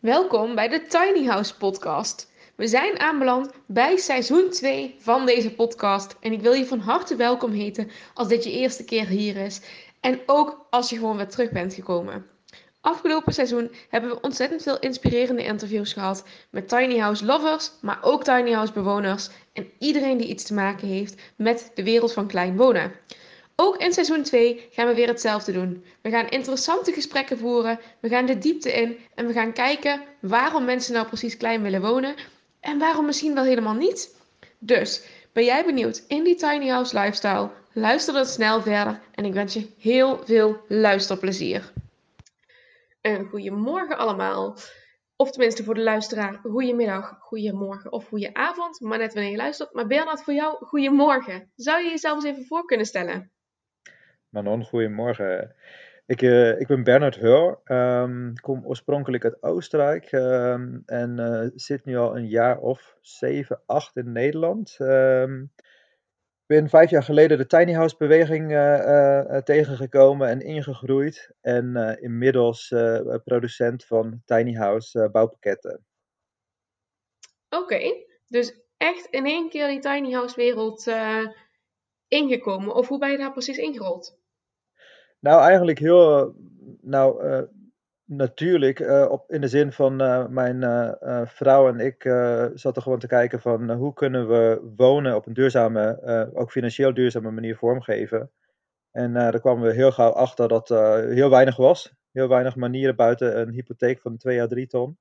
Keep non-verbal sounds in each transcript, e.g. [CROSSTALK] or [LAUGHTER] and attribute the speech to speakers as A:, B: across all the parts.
A: Welkom bij de Tiny House Podcast. We zijn aanbeland bij seizoen 2 van deze podcast. En ik wil je van harte welkom heten als dit je eerste keer hier is. En ook als je gewoon weer terug bent gekomen. Afgelopen seizoen hebben we ontzettend veel inspirerende interviews gehad met tiny house lovers, maar ook tiny house bewoners en iedereen die iets te maken heeft met de wereld van klein wonen. Ook in seizoen 2 gaan we weer hetzelfde doen. We gaan interessante gesprekken voeren, we gaan de diepte in en we gaan kijken waarom mensen nou precies klein willen wonen en waarom misschien wel helemaal niet. Dus, ben jij benieuwd in die tiny house lifestyle? Luister dan snel verder en ik wens je heel veel luisterplezier. Een goedemorgen allemaal. Of tenminste voor de luisteraar, goedemiddag, goedemorgen of goedenavond, maar net wanneer je luistert. Maar Bernard, voor jou, goedemorgen. Zou je jezelf eens even voor kunnen stellen?
B: Manon, goedemorgen. Ik, uh, ik ben Bernard Heur, um, kom oorspronkelijk uit Oostenrijk um, en uh, zit nu al een jaar of zeven, acht in Nederland. Um, ben vijf jaar geleden de tiny house beweging uh, tegengekomen en ingegroeid. En inmiddels producent van tiny house bouwpakketten.
A: Oké, dus echt in één keer die tiny house wereld ingekomen? Of hoe ben je daar precies ingerold?
B: Nou, eigenlijk heel nou, uh, natuurlijk. Uh, op, in de zin van uh, mijn vrouw en ik zaten gewoon te kijken van hoe kunnen we wonen op een duurzame, ook financieel duurzame manier vormgeven. En daar kwamen we heel gauw achter dat heel weinig was. Heel weinig manieren buiten een hypotheek van 2 à 3 ton.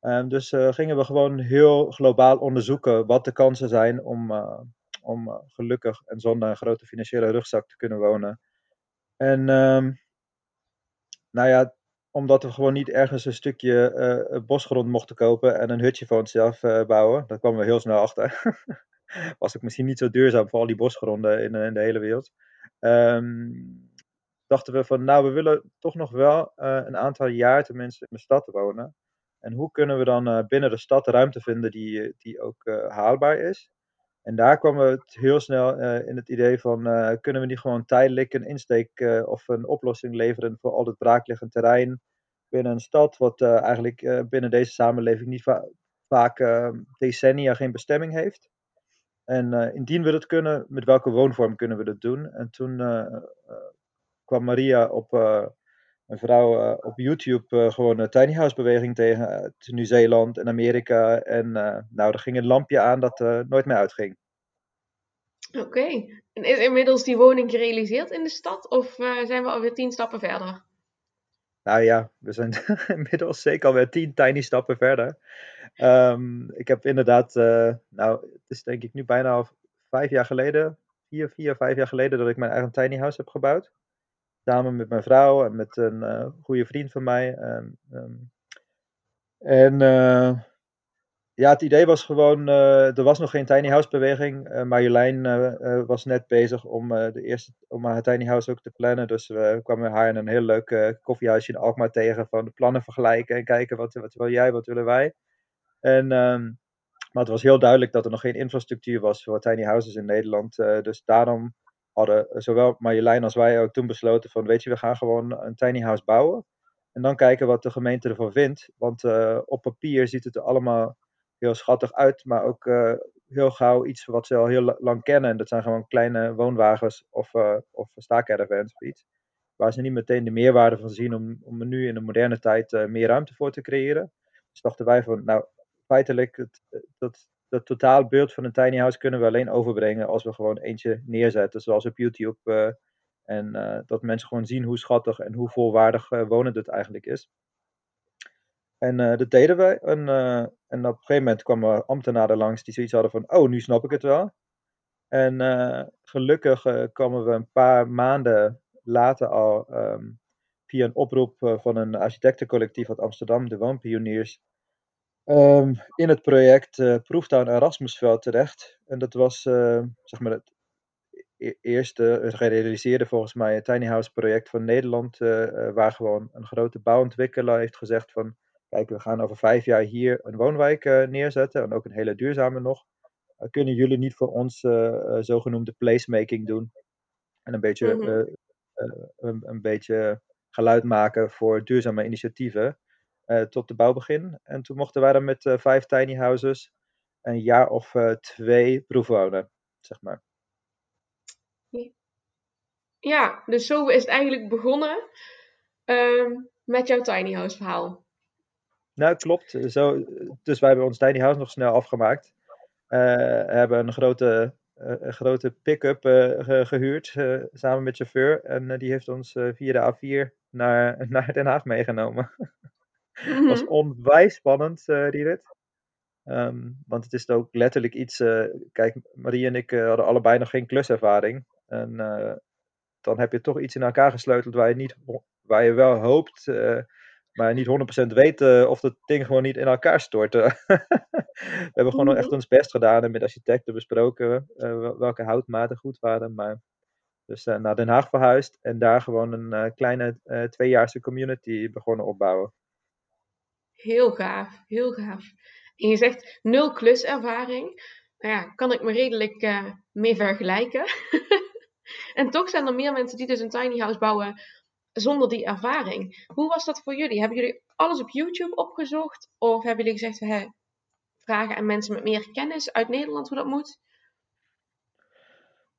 B: Um, dus gingen we gewoon heel globaal onderzoeken wat de kansen zijn om om eh, gelukkig en zonder een grote financiële rugzak te kunnen wonen. En um, nou ja, omdat we gewoon niet ergens een stukje uh, bosgrond mochten kopen en een hutje voor onszelf bouwen, daar kwamen we heel snel achter. [LAUGHS] Was ook misschien niet zo duurzaam voor al die bosgronden in, in de hele wereld. Um, dachten we van, nou, we willen toch nog wel een aantal jaar tenminste in de stad wonen. En hoe kunnen we dan binnen de stad ruimte vinden die, die ook haalbaar is? En daar kwam het heel snel uh, in het idee van, uh, kunnen we niet gewoon tijdelijk een insteek uh, of een oplossing leveren voor al het braakliggend terrein binnen een stad, wat eigenlijk binnen deze samenleving niet va vaak decennia geen bestemming heeft. En indien we dat kunnen, met welke woonvorm kunnen we dat doen? En toen kwam Maria op, een vrouw op YouTube gewoon een tiny house beweging tegen uit Nieuw-Zeeland en Amerika. En nou, er ging een lampje aan dat nooit meer uitging.
A: Oké. En is inmiddels die woning gerealiseerd in de stad of zijn we alweer tien stappen verder?
B: Nou ja, we zijn [LAUGHS] inmiddels zeker alweer tien tiny stappen verder. Um, ik heb inderdaad, uh, nou, het is denk ik nu bijna al vijf jaar geleden, vier, vier, vijf jaar geleden, dat ik mijn eigen tiny house heb gebouwd. Samen met mijn vrouw en met een uh, goede vriend van mij. Um, um, en ja, het idee was gewoon, uh, er was nog geen tiny house beweging. Marjolein uh, was net bezig om, de eerste, om haar tiny house ook te plannen. Dus we kwamen haar in een heel leuk koffiehuisje in Alkmaar tegen. Van de plannen vergelijken en kijken wat, wat wil jij, wat willen wij. En, um, maar het was heel duidelijk dat er nog geen infrastructuur was voor tiny houses in Nederland. dus daarom hadden zowel Marjolein als wij ook toen besloten van weet je, we gaan gewoon een tiny house bouwen. En dan kijken wat de gemeente ervan vindt. Want op papier ziet het er allemaal heel schattig uit, maar ook uh, heel gauw iets wat ze al heel lang kennen. En dat zijn gewoon kleine woonwagens of, uh, of iets. Waar ze niet meteen de meerwaarde van zien om, om nu in de moderne tijd meer ruimte voor te creëren. Dus dachten wij van, nou, feitelijk, het, dat, dat totaalbeeld van een tiny house kunnen we alleen overbrengen als we gewoon eentje neerzetten, zoals op YouTube. en dat mensen gewoon zien hoe schattig en hoe volwaardig wonen het eigenlijk is. En uh, dat deden wij. En, uh, en op een gegeven moment kwamen ambtenaren langs die zoiets hadden van: Oh, nu snap ik het wel. En uh, gelukkig kwamen we een paar maanden later al um, via een oproep van een architectencollectief uit Amsterdam, de Woonpioniers, um, in het project uh, Proeftuin Erasmusveld terecht. En dat was zeg maar het e-, eerste gerealiseerde volgens mij tiny house project van Nederland, waar gewoon een grote bouwontwikkelaar heeft gezegd van kijk, we gaan over vijf jaar hier een woonwijk neerzetten en ook een hele duurzame nog. Kunnen jullie niet voor ons zogenoemde placemaking doen? En een beetje, mm -hmm. een, een, beetje geluid maken voor duurzame initiatieven. Tot de bouwbegin. En toen mochten wij dan met vijf tiny houses een jaar of twee proefwonen, zeg maar.
A: Ja, dus zo is het eigenlijk begonnen ehm, met jouw tiny house verhaal.
B: Nou, klopt. Zo, dus wij hebben ons tiny house nog snel afgemaakt. Uh, hebben een grote, uh, een grote pick-up uh, gehuurd samen met chauffeur. En die heeft ons via de A4 naar, [LAUGHS] naar Den Haag meegenomen. Het [LAUGHS] was mhm. onwijs spannend, die rit. Um, want het is ook letterlijk iets. kijk, Marie en ik hadden allebei nog geen kluservaring. En dan heb je toch iets in elkaar gesleuteld waar je, niet, waar je wel hoopt maar niet 100% weten of het ding gewoon niet in elkaar stort. [LAUGHS] we hebben gewoon echt mhm. ons best gedaan en met architecten besproken uh, welke houtmaten goed waren. Maar dus uh, naar Den Haag verhuisd en daar gewoon een uh, kleine tweejaarse community begonnen opbouwen.
A: Heel gaaf, heel gaaf. En je zegt nul kluservaring. Nou ja, kan ik me redelijk mee vergelijken. [LAUGHS] en toch zijn er meer mensen die dus een tiny house bouwen zonder die ervaring. Hoe was dat voor jullie? Hebben jullie alles op YouTube opgezocht? Of hebben jullie gezegd, we vragen aan mensen met meer kennis uit Nederland hoe dat moet?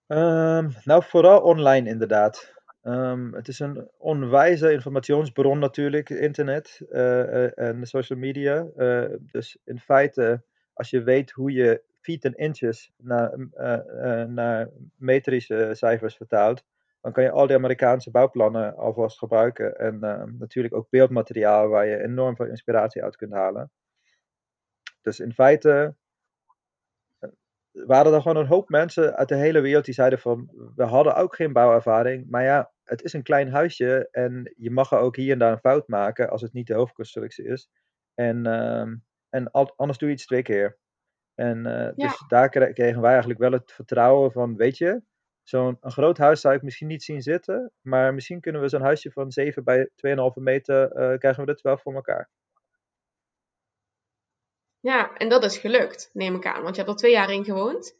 B: Um, nou, vooral online inderdaad. Um, het is een onwijze informationsbron natuurlijk, internet uh, en social media. Uh, dus in feite, als je weet hoe je feet en inches naar, naar metrische cijfers vertaalt, dan kan je al die Amerikaanse bouwplannen alvast gebruiken. En ehm, natuurlijk ook beeldmateriaal waar je enorm veel inspiratie uit kunt halen. Dus in feite waren er gewoon een hoop mensen uit de hele wereld die zeiden van, we hadden ook geen bouwervaring, maar ja, het is een klein huisje en je mag er ook hier en daar een fout maken als het niet de hoofdconstructie is. En, uh, en anders doe je iets twee keer. En uh, dus daar kregen wij eigenlijk wel het vertrouwen van, weet je, zo'n groot huis zou ik misschien niet zien zitten. Maar misschien kunnen we zo'n huisje van 7 bij 2,5 meter, uh, krijgen we dit wel voor elkaar.
A: Ja, en dat is gelukt, neem ik aan. Want je hebt er twee jaar in gewoond.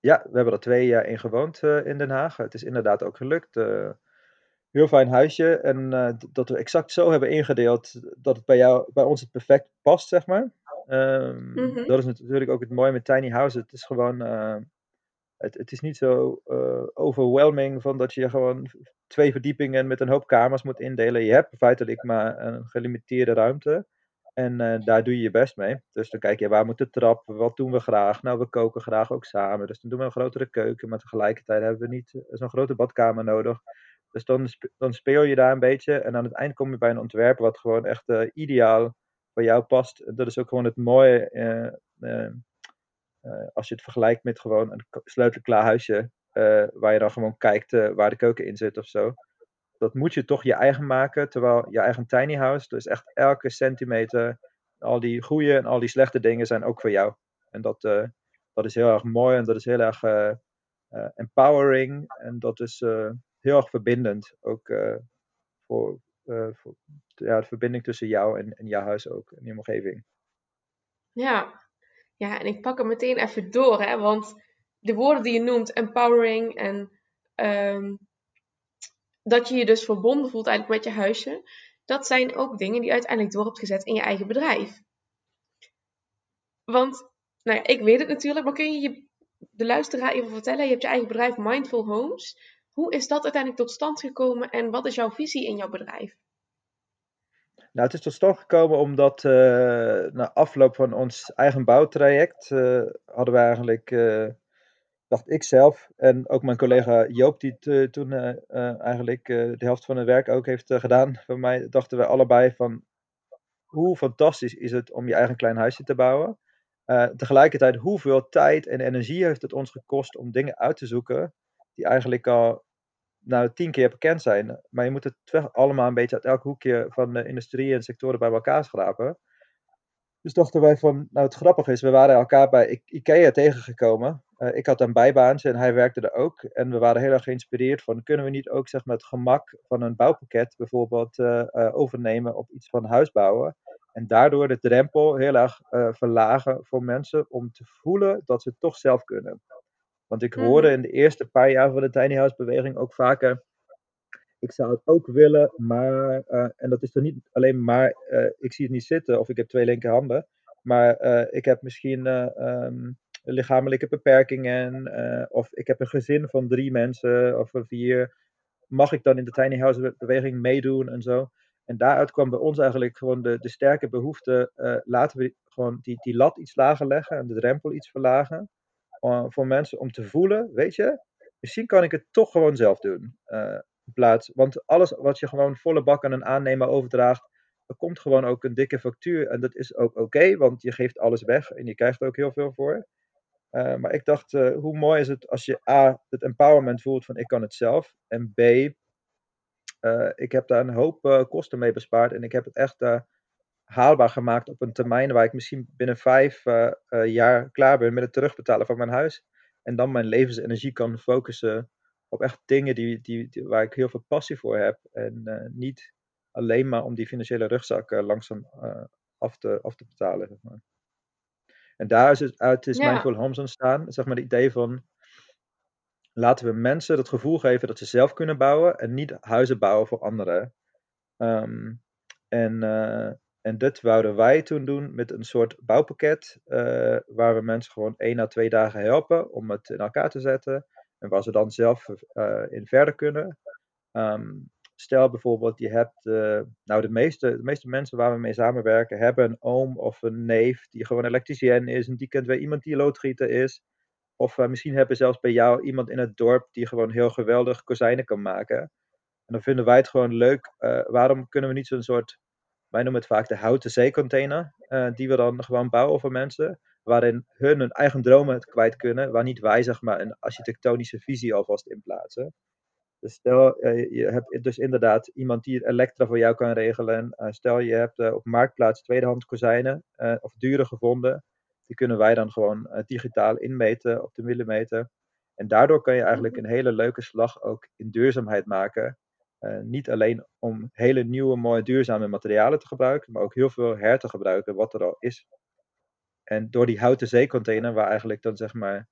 B: Ja, we hebben er twee jaar in gewoond uh, in Den Haag. Het is inderdaad ook gelukt. Uh, heel fijn huisje. En dat we exact zo hebben ingedeeld dat het bij, jou, bij ons het perfect past, zeg maar. Um, mm -hmm. Dat is natuurlijk ook het mooie met tiny houses. Het is gewoon het, het is niet zo overwhelming van dat je gewoon twee verdiepingen met een hoop kamers moet indelen. Je hebt feitelijk maar een gelimiteerde ruimte. En uh, daar doe je je best mee. Dus dan kijk je, waar moet de trap? Wat doen we graag? Nou, we koken graag ook samen. Dus dan doen we een grotere keuken. Maar tegelijkertijd hebben we niet eh, zo'n grote badkamer nodig. Dus dan, dan speel je daar een beetje. En aan het eind kom je bij een ontwerp wat gewoon echt uh, ideaal voor jou past. Dat is ook gewoon het mooie als je het vergelijkt met gewoon een sleutelklaar huisje, waar je dan gewoon kijkt waar de keuken in zit of zo. Dat moet je toch je eigen maken, terwijl je eigen tiny house, dus echt elke centimeter, al die goede en al die slechte dingen zijn ook voor jou. En dat, dat is heel erg mooi en dat is heel erg empowering en dat is heel erg verbindend. Ook voor, voor ja, de verbinding tussen jou en, en jouw huis ook, en je omgeving.
A: Ja, ja, en ik pak hem meteen even door, hè, want de woorden die je noemt, empowering en um, dat je je dus verbonden voelt eigenlijk met je huisje, dat zijn ook dingen die uiteindelijk door hebt gezet in je eigen bedrijf. Want, nou ja, ik weet het natuurlijk, maar kun je, je de luisteraar even vertellen, je hebt je eigen bedrijf Mindful Homes. Hoe is dat uiteindelijk tot stand gekomen en wat is jouw visie in jouw bedrijf?
B: Nou, het is tot stand gekomen omdat uh, na afloop van ons eigen bouwtraject uh, hadden we eigenlijk, uh, dacht ik zelf en ook mijn collega Joop, die toen eigenlijk de helft van het werk ook heeft gedaan voor mij, dachten we allebei van hoe fantastisch is het om je eigen klein huisje te bouwen. tegelijkertijd, hoeveel tijd en energie heeft het ons gekost om dingen uit te zoeken die eigenlijk al nou tien keer bekend zijn. Maar je moet het allemaal een beetje uit elk hoekje van de industrie en sectoren bij elkaar schrapen. Dus dachten wij van, nou het grappige is, we waren elkaar bij IKEA tegengekomen. Uh, ik had een bijbaantje en hij werkte er ook. En we waren heel erg geïnspireerd van, kunnen we niet ook zeg maar, het gemak van een bouwpakket bijvoorbeeld uh, uh, overnemen op iets van huisbouwen. En daardoor de drempel heel erg verlagen voor mensen om te voelen dat ze het toch zelf kunnen. Want ik hoorde mhm. in de eerste paar jaar van de tiny house beweging ook vaker. Ik zou het ook willen, maar, uh, en dat is er niet alleen maar, uh, ik zie het niet zitten of ik heb twee linkerhanden, maar uh, ik heb misschien um, lichamelijke beperkingen of ik heb een gezin van drie mensen of vier. Mag ik dan in de tiny house beweging meedoen en zo? En daaruit kwam bij ons eigenlijk gewoon de, de sterke behoefte, laten we gewoon die, die lat iets lager leggen en de drempel iets verlagen. voor mensen om te voelen, weet je, misschien kan ik het toch gewoon zelf doen plaats. Want alles wat je gewoon volle bak aan een aannemer overdraagt, er komt gewoon ook een dikke factuur. En dat is ook oké, want je geeft alles weg en je krijgt er ook heel veel voor. Uh, maar ik dacht, uh, hoe mooi is het als je A, het empowerment voelt van ik kan het zelf. En B, uh, ik heb daar een hoop kosten mee bespaard. En ik heb het echt haalbaar gemaakt op een termijn waar ik misschien binnen vijf jaar klaar ben met het terugbetalen van mijn huis. En dan mijn levensenergie kan focussen op echt dingen die, die, waar ik heel veel passie voor heb. En uh, niet alleen maar om die financiële rugzak uh, langzaam uh, af, te, af te betalen. Zeg maar. En daar is het uit is ja. Mindful Homes ontstaan. Zeg maar het idee van laten we mensen het gevoel geven dat ze zelf kunnen bouwen en niet huizen bouwen voor anderen. Um, en, en dit wouden wij toen doen met een soort bouwpakket, waar we mensen gewoon één à twee dagen helpen om het in elkaar te zetten. En waar ze dan zelf uh, in verder kunnen. Um, stel bijvoorbeeld, je hebt, uh, nou de meeste, de meeste mensen waar we mee samenwerken, hebben een oom of een neef die gewoon elektricien is. En die kent weer iemand die loodgieter is. Of uh, misschien hebben zelfs bij jou iemand in het dorp die gewoon heel geweldig kozijnen kan maken. En dan vinden wij het gewoon leuk. waarom kunnen we niet zo'n soort, wij noemen het vaak de houten zeecontainer, die we dan gewoon bouwen voor mensen waarin hun hun eigen dromen kwijt kunnen, waar niet wij zeg maar een architectonische visie alvast in plaatsen. Dus stel, eh, je hebt dus inderdaad iemand die elektra voor jou kan regelen. Uh, stel, je hebt op marktplaats tweedehands kozijnen of dure gevonden. Die kunnen wij dan gewoon digitaal inmeten op de millimeter. En daardoor kan je eigenlijk een hele leuke slag ook in duurzaamheid maken. Niet alleen om hele nieuwe, mooie, duurzame materialen te gebruiken, maar ook heel veel her te gebruiken wat er al is. En door die houten zeecontainer, waar eigenlijk dan zeg maar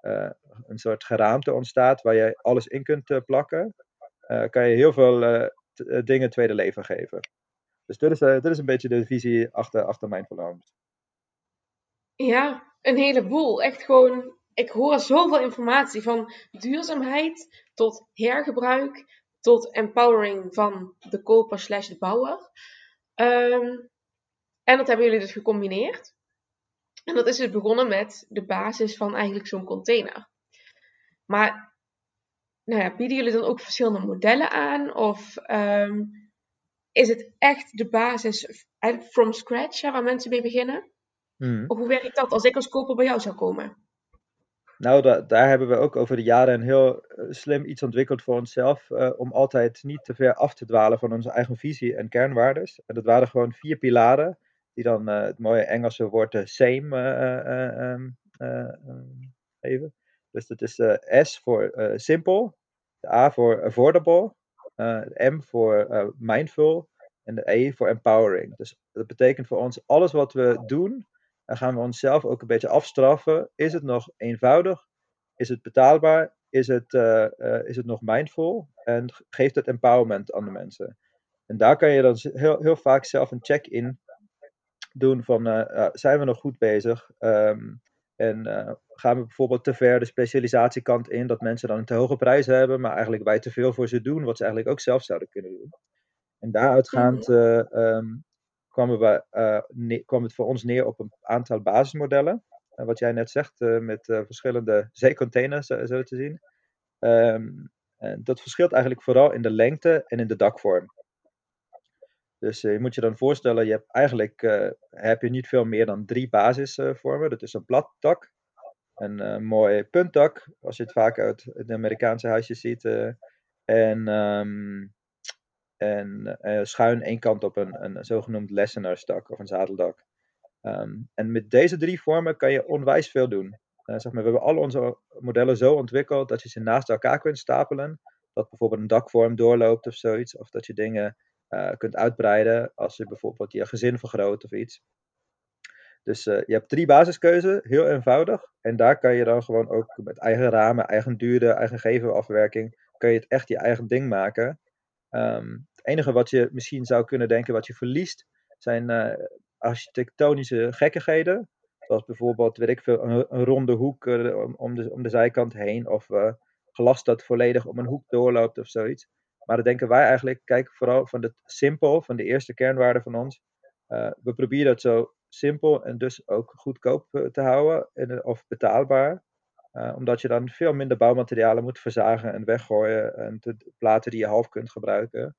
B: uh, een soort geraamte ontstaat, waar je alles in kunt uh, plakken, kan je heel veel dingen tweede leven geven. Dus dit is, dit is een beetje de visie achter, achter Mindful Homes.
A: Ja, een heleboel. Echt gewoon, ik hoor zoveel informatie van duurzaamheid tot hergebruik tot empowering van de koper slash de bouwer. Um, en dat hebben jullie dus gecombineerd. En dat is dus begonnen met de basis van eigenlijk zo'n container. Maar nou ja, bieden jullie dan ook verschillende modellen aan? Of um, is het echt de basis from scratch ja, waar mensen mee beginnen? Hmm. Of hoe werkt dat als ik als koper bij jou zou komen?
B: Nou, da daar hebben we ook over de jaren een heel uh, slim iets ontwikkeld voor onszelf. Uh, om altijd niet te ver af te dwalen van onze eigen visie en kernwaardes. En dat waren gewoon vier pilaren die dan uh, het mooie Engelse woord same um, even. Dus dat is S voor simpel, de A voor affordable, de M voor mindful en de E voor empowering. Dus dat betekent voor ons alles wat we doen, dan gaan we onszelf ook een beetje afstraffen. Is het nog eenvoudig? Is het betaalbaar? Is het, uh, uh, is het nog mindful? En geeft het empowerment aan de mensen? En daar kan je dan heel, heel vaak zelf een check-in doen van uh, zijn we nog goed bezig? Um, en gaan we bijvoorbeeld te ver de specialisatiekant in, dat mensen dan een te hoge prijs hebben, maar eigenlijk wij te veel voor ze doen, wat ze eigenlijk ook zelf zouden kunnen doen. En daaruitgaand uh, um, kwamen we, uh, kwam het voor ons neer op een aantal basismodellen. wat jij net zegt, met verschillende zeecontainers zo te zien. En dat verschilt eigenlijk vooral in de lengte en in de dakvorm. Dus je moet je dan voorstellen, je hebt eigenlijk heb je niet veel meer dan drie basisvormen. dat is een plat dak, een mooi puntdak, als je het vaak uit de Amerikaanse huisjes ziet. en um, en schuin één kant op een, een zogenoemd lessenaarsdak of een zadeldak. Um, en met deze drie vormen kan je onwijs veel doen. zeg maar, we hebben al onze modellen zo ontwikkeld dat je ze naast elkaar kunt stapelen. Dat bijvoorbeeld een dakvorm doorloopt of zoiets. Of dat je dingen uh, kunt uitbreiden als je bijvoorbeeld je gezin vergroot of iets. Dus je hebt drie basiskeuzes, heel eenvoudig. En daar kan je dan gewoon ook met eigen ramen, eigen duurder, eigen gevelafwerking, kan je het echt je eigen ding maken. Ehm, het enige wat je misschien zou kunnen denken wat je verliest, zijn uh, architectonische gekkigheden. Zoals bijvoorbeeld, weet ik een, ronde hoek om, om, de, om de zijkant heen. Of glas dat volledig om een hoek doorloopt of zoiets. Maar dan denken wij eigenlijk, kijk vooral van het simpel, van de eerste kernwaarde van ons. we proberen dat zo simpel en dus ook goedkoop te houden of betaalbaar. Uh, omdat je dan veel minder bouwmaterialen moet verzagen en weggooien en te, platen die je half kunt gebruiken.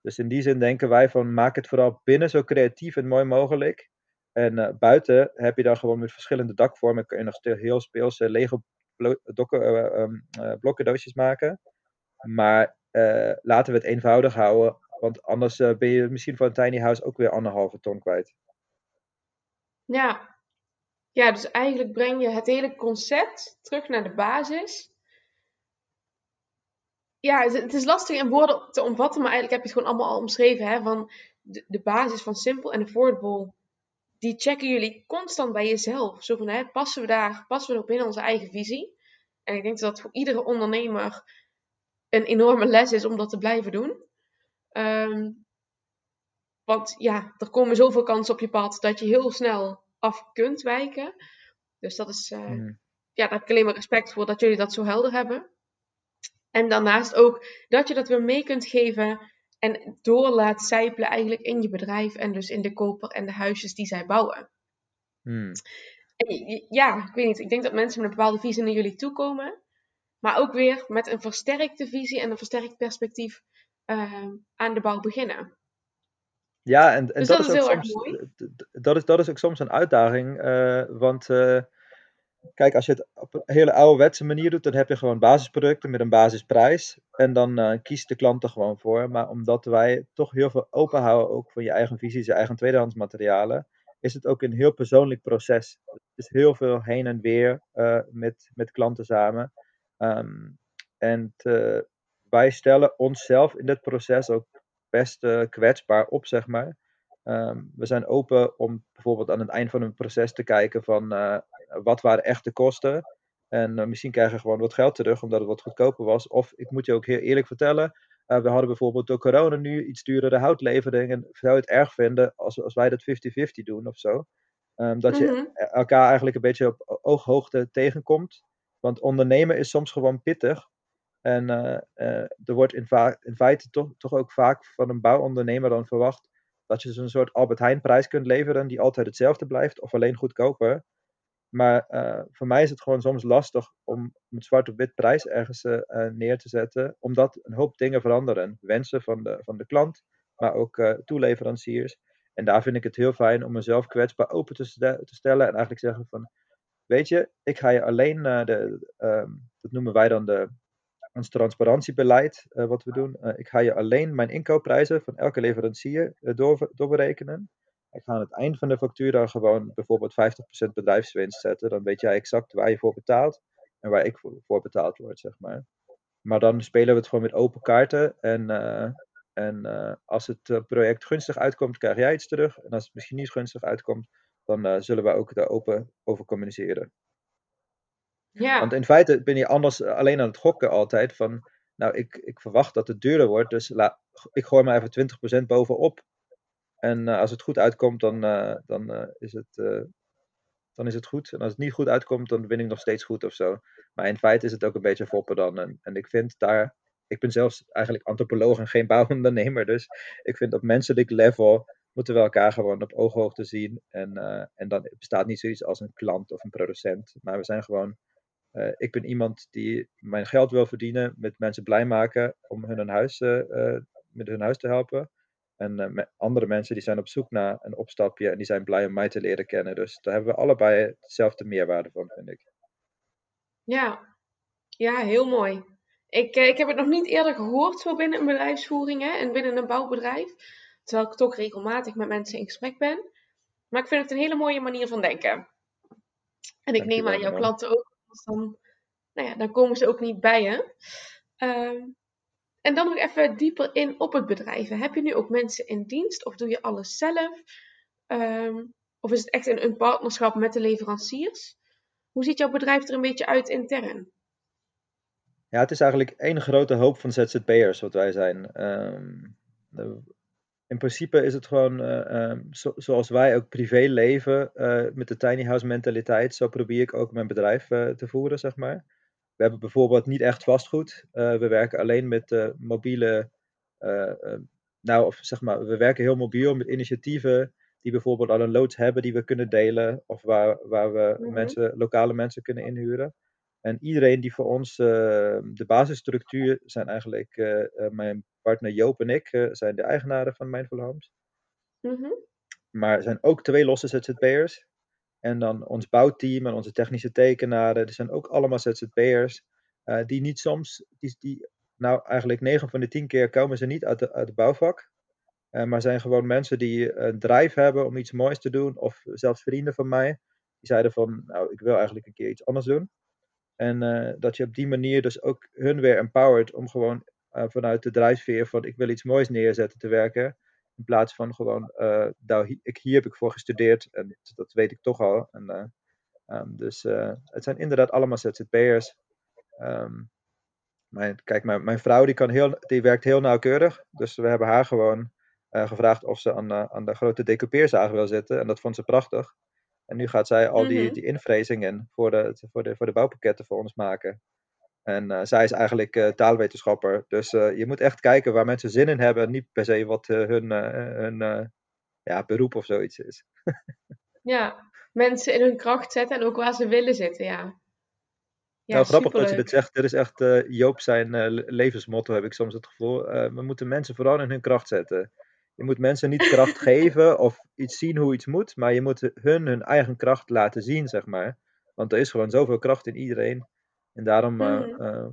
B: Dus in die zin denken wij van maak het vooral binnen zo creatief en mooi mogelijk. En uh, buiten heb je dan gewoon met verschillende dakvormen kun je nog heel speelse Lego dokken, uh, um, blokkendoosjes maken. Maar laten we het eenvoudig houden, want anders ben je misschien voor een tiny house ook weer anderhalve ton kwijt.
A: Ja, ja, dus eigenlijk breng je het hele concept terug naar de basis. Ja, het is lastig in woorden te omvatten, maar eigenlijk heb je het gewoon allemaal al omschreven. Hè, van de, basis van simpel en affordable, die checken jullie constant bij jezelf. Zo van, hè, passen we daar, passen we nog binnen onze eigen visie? En ik denk dat dat voor iedere ondernemer een enorme les is om dat te blijven doen. Ehm, want ja, er komen zoveel kansen op je pad dat je heel snel af kunt wijken. Dus dat is, uh, ja, daar heb ik alleen maar respect voor dat jullie dat zo helder hebben. En daarnaast ook dat je dat weer mee kunt geven en door laat zijpelen eigenlijk in je bedrijf en dus in de koper en de huisjes die zij bouwen. Hmm. En, ja, ik weet niet, ik denk dat mensen met een bepaalde visie naar jullie toekomen, maar ook weer met een versterkte visie en een versterkt perspectief uh, aan de bouw beginnen.
B: Ja, en, en dus dat, is, ook soms, dat, is, dat is ook soms een uitdaging. Uh, want uh, kijk, als je het op een hele ouderwetse manier doet, dan heb je gewoon basisproducten met een basisprijs. En dan uh, kiest de klant er gewoon voor. Maar omdat wij toch heel veel open houden, ook van je eigen visies, je eigen tweedehands materialen, is het ook een heel persoonlijk proces. Het is heel veel heen en weer met, met klanten samen. Um, en te, wij stellen onszelf in dit proces ook best uh, kwetsbaar op, zeg maar. Um, we zijn open om bijvoorbeeld aan het eind van een proces te kijken van uh, wat waren echte kosten. En uh, misschien krijgen we gewoon wat geld terug omdat het wat goedkoper was. Of ik moet je ook heel eerlijk vertellen, we hadden bijvoorbeeld door corona nu iets duurdere houtlevering. En zou je het erg vinden als, als wij dat 50-50 doen of zo? Um, dat je mm -hmm. elkaar eigenlijk een beetje op ooghoogte tegenkomt. Want ondernemen is soms gewoon pittig. En uh, uh, er wordt in, feite toch, ook vaak van een bouwondernemer dan verwacht dat je zo'n soort Albert Heijn prijs kunt leveren die altijd hetzelfde blijft of alleen goedkoper. Maar uh, voor mij is het gewoon soms lastig om met zwart op wit prijs ergens neer te zetten, omdat een hoop dingen veranderen. Wensen van de, van de klant, maar ook toeleveranciers. En daar vind ik het heel fijn om mezelf kwetsbaar open te, te stellen en eigenlijk zeggen van, weet je, ik ga je alleen de, um, dat noemen wij dan de ons transparantiebeleid uh, wat we doen. Uh, ik ga je alleen mijn inkoopprijzen van elke leverancier uh, door, doorberekenen. Ik ga aan het eind van de factuur dan gewoon bijvoorbeeld 50% bedrijfswinst zetten. Dan weet jij exact waar je voor betaalt en waar ik voor, voor betaald word, zeg maar. Maar dan spelen we het gewoon met open kaarten. En, en als het project gunstig uitkomt, krijg jij iets terug. En als het misschien niet gunstig uitkomt, dan zullen we ook daar open over communiceren. Ja. Want in feite ben je anders eh, alleen aan het gokken altijd van, nou, ik, ik verwacht dat het duurder wordt, dus ik gooi maar even 20% bovenop. En uh, als het goed uitkomt, dan, uh, dan, is het, dan is het goed. En als het niet goed uitkomt, dan win ik nog steeds goed of zo. Maar in feite is het ook een beetje foppen dan. En, en ik vind daar, ik ben zelfs eigenlijk antropoloog en geen [LAUGHS] bouwondernemer, dus ik vind op menselijk level moeten we elkaar gewoon op ooghoogte zien. En, en dan bestaat niet zoiets als een klant of een producent, maar we zijn gewoon uh, ik ben iemand die mijn geld wil verdienen, met mensen blij maken om hun een huis, uh, met hun huis te helpen. En met andere mensen die zijn op zoek naar een opstapje en die zijn blij om mij te leren kennen. Dus daar hebben we allebei dezelfde meerwaarde van, vind ik.
A: Ja, ja heel mooi. Ik, ik heb het nog niet eerder gehoord zo binnen een bedrijfsvoering hè, en binnen een bouwbedrijf. Terwijl ik toch regelmatig met mensen in gesprek ben. Maar ik vind het een hele mooie manier van denken. En ik neem aan jouw klanten ook dan, nou dan komen ze ook niet bij je. Ehm, en dan nog even dieper in op het bedrijf. Heb je nu ook mensen in dienst of doe je alles zelf? Ehm, of is het echt een, een partnerschap met de leveranciers? Hoe ziet jouw bedrijf er een beetje uit intern?
B: Ja, het is eigenlijk één grote hoop van ZZP'ers wat wij zijn. Ehm, in principe is het gewoon eh, ehm, zo- zoals wij ook privé leven eh, met de tiny house mentaliteit. Zo probeer ik ook mijn bedrijf eh, te voeren, zeg maar. We hebben bijvoorbeeld niet echt vastgoed. We werken alleen met mobiele, nou of zeg maar, we werken heel mobiel met initiatieven die bijvoorbeeld al een loods hebben die we kunnen delen of waar, waar we
A: Mhm.
B: mensen, lokale mensen kunnen inhuren. En iedereen die voor ons, eh, de basisstructuur zijn eigenlijk eh, eh, mijn partner Joop en ik, eh, zijn de eigenaren van Mindful Homes.
A: Mhm.
B: Maar er zijn ook twee losse ZZP'ers. En dan ons bouwteam en onze technische tekenaren, die zijn ook allemaal ZZP'ers. die niet soms, die, die, nou eigenlijk 9 van de 10 keer komen ze niet uit de, uit de bouwvak. maar zijn gewoon mensen die een drive hebben om iets moois te doen. Of zelfs vrienden van mij. Die zeiden van, nou ik wil eigenlijk een keer iets anders doen. En eh, dat je op die manier dus ook hun weer empowert om gewoon eh, vanuit de drijfveer van ik wil iets moois neerzetten te werken. In plaats van gewoon, eh, nou, ik, hier heb ik voor gestudeerd en dat weet ik toch al. En, eh, ehm, dus het zijn inderdaad allemaal ZZP'ers. Ehm, mijn, kijk, mijn, mijn vrouw die, kan heel, die werkt heel nauwkeurig. Dus we hebben haar gewoon gevraagd of ze aan, aan de grote decoupeerzaag wil zitten. En dat vond ze prachtig. En nu gaat zij al die,
A: Mhm.
B: die invrazingen voor de, voor, de, voor de bouwpakketten voor ons maken. En eh, zij is eigenlijk eh, taalwetenschapper. Dus eh, je moet echt kijken waar mensen zin in hebben. Niet per se wat hun, hun ja, beroep of zoiets is.
A: Ja, mensen in hun kracht zetten en ook waar ze willen zitten, ja. Ja,
B: nou, grappig dat je dit zegt. Dit is echt Joop zijn le- levensmotto, heb ik soms het gevoel. We moeten mensen vooral in hun kracht zetten. Je moet mensen niet kracht [LAUGHS] geven of iets zien hoe iets moet, maar je moet hun hun eigen kracht laten zien, zeg maar. Want er is gewoon zoveel kracht in iedereen. En daarom, eh,
A: Mhm.
B: eh,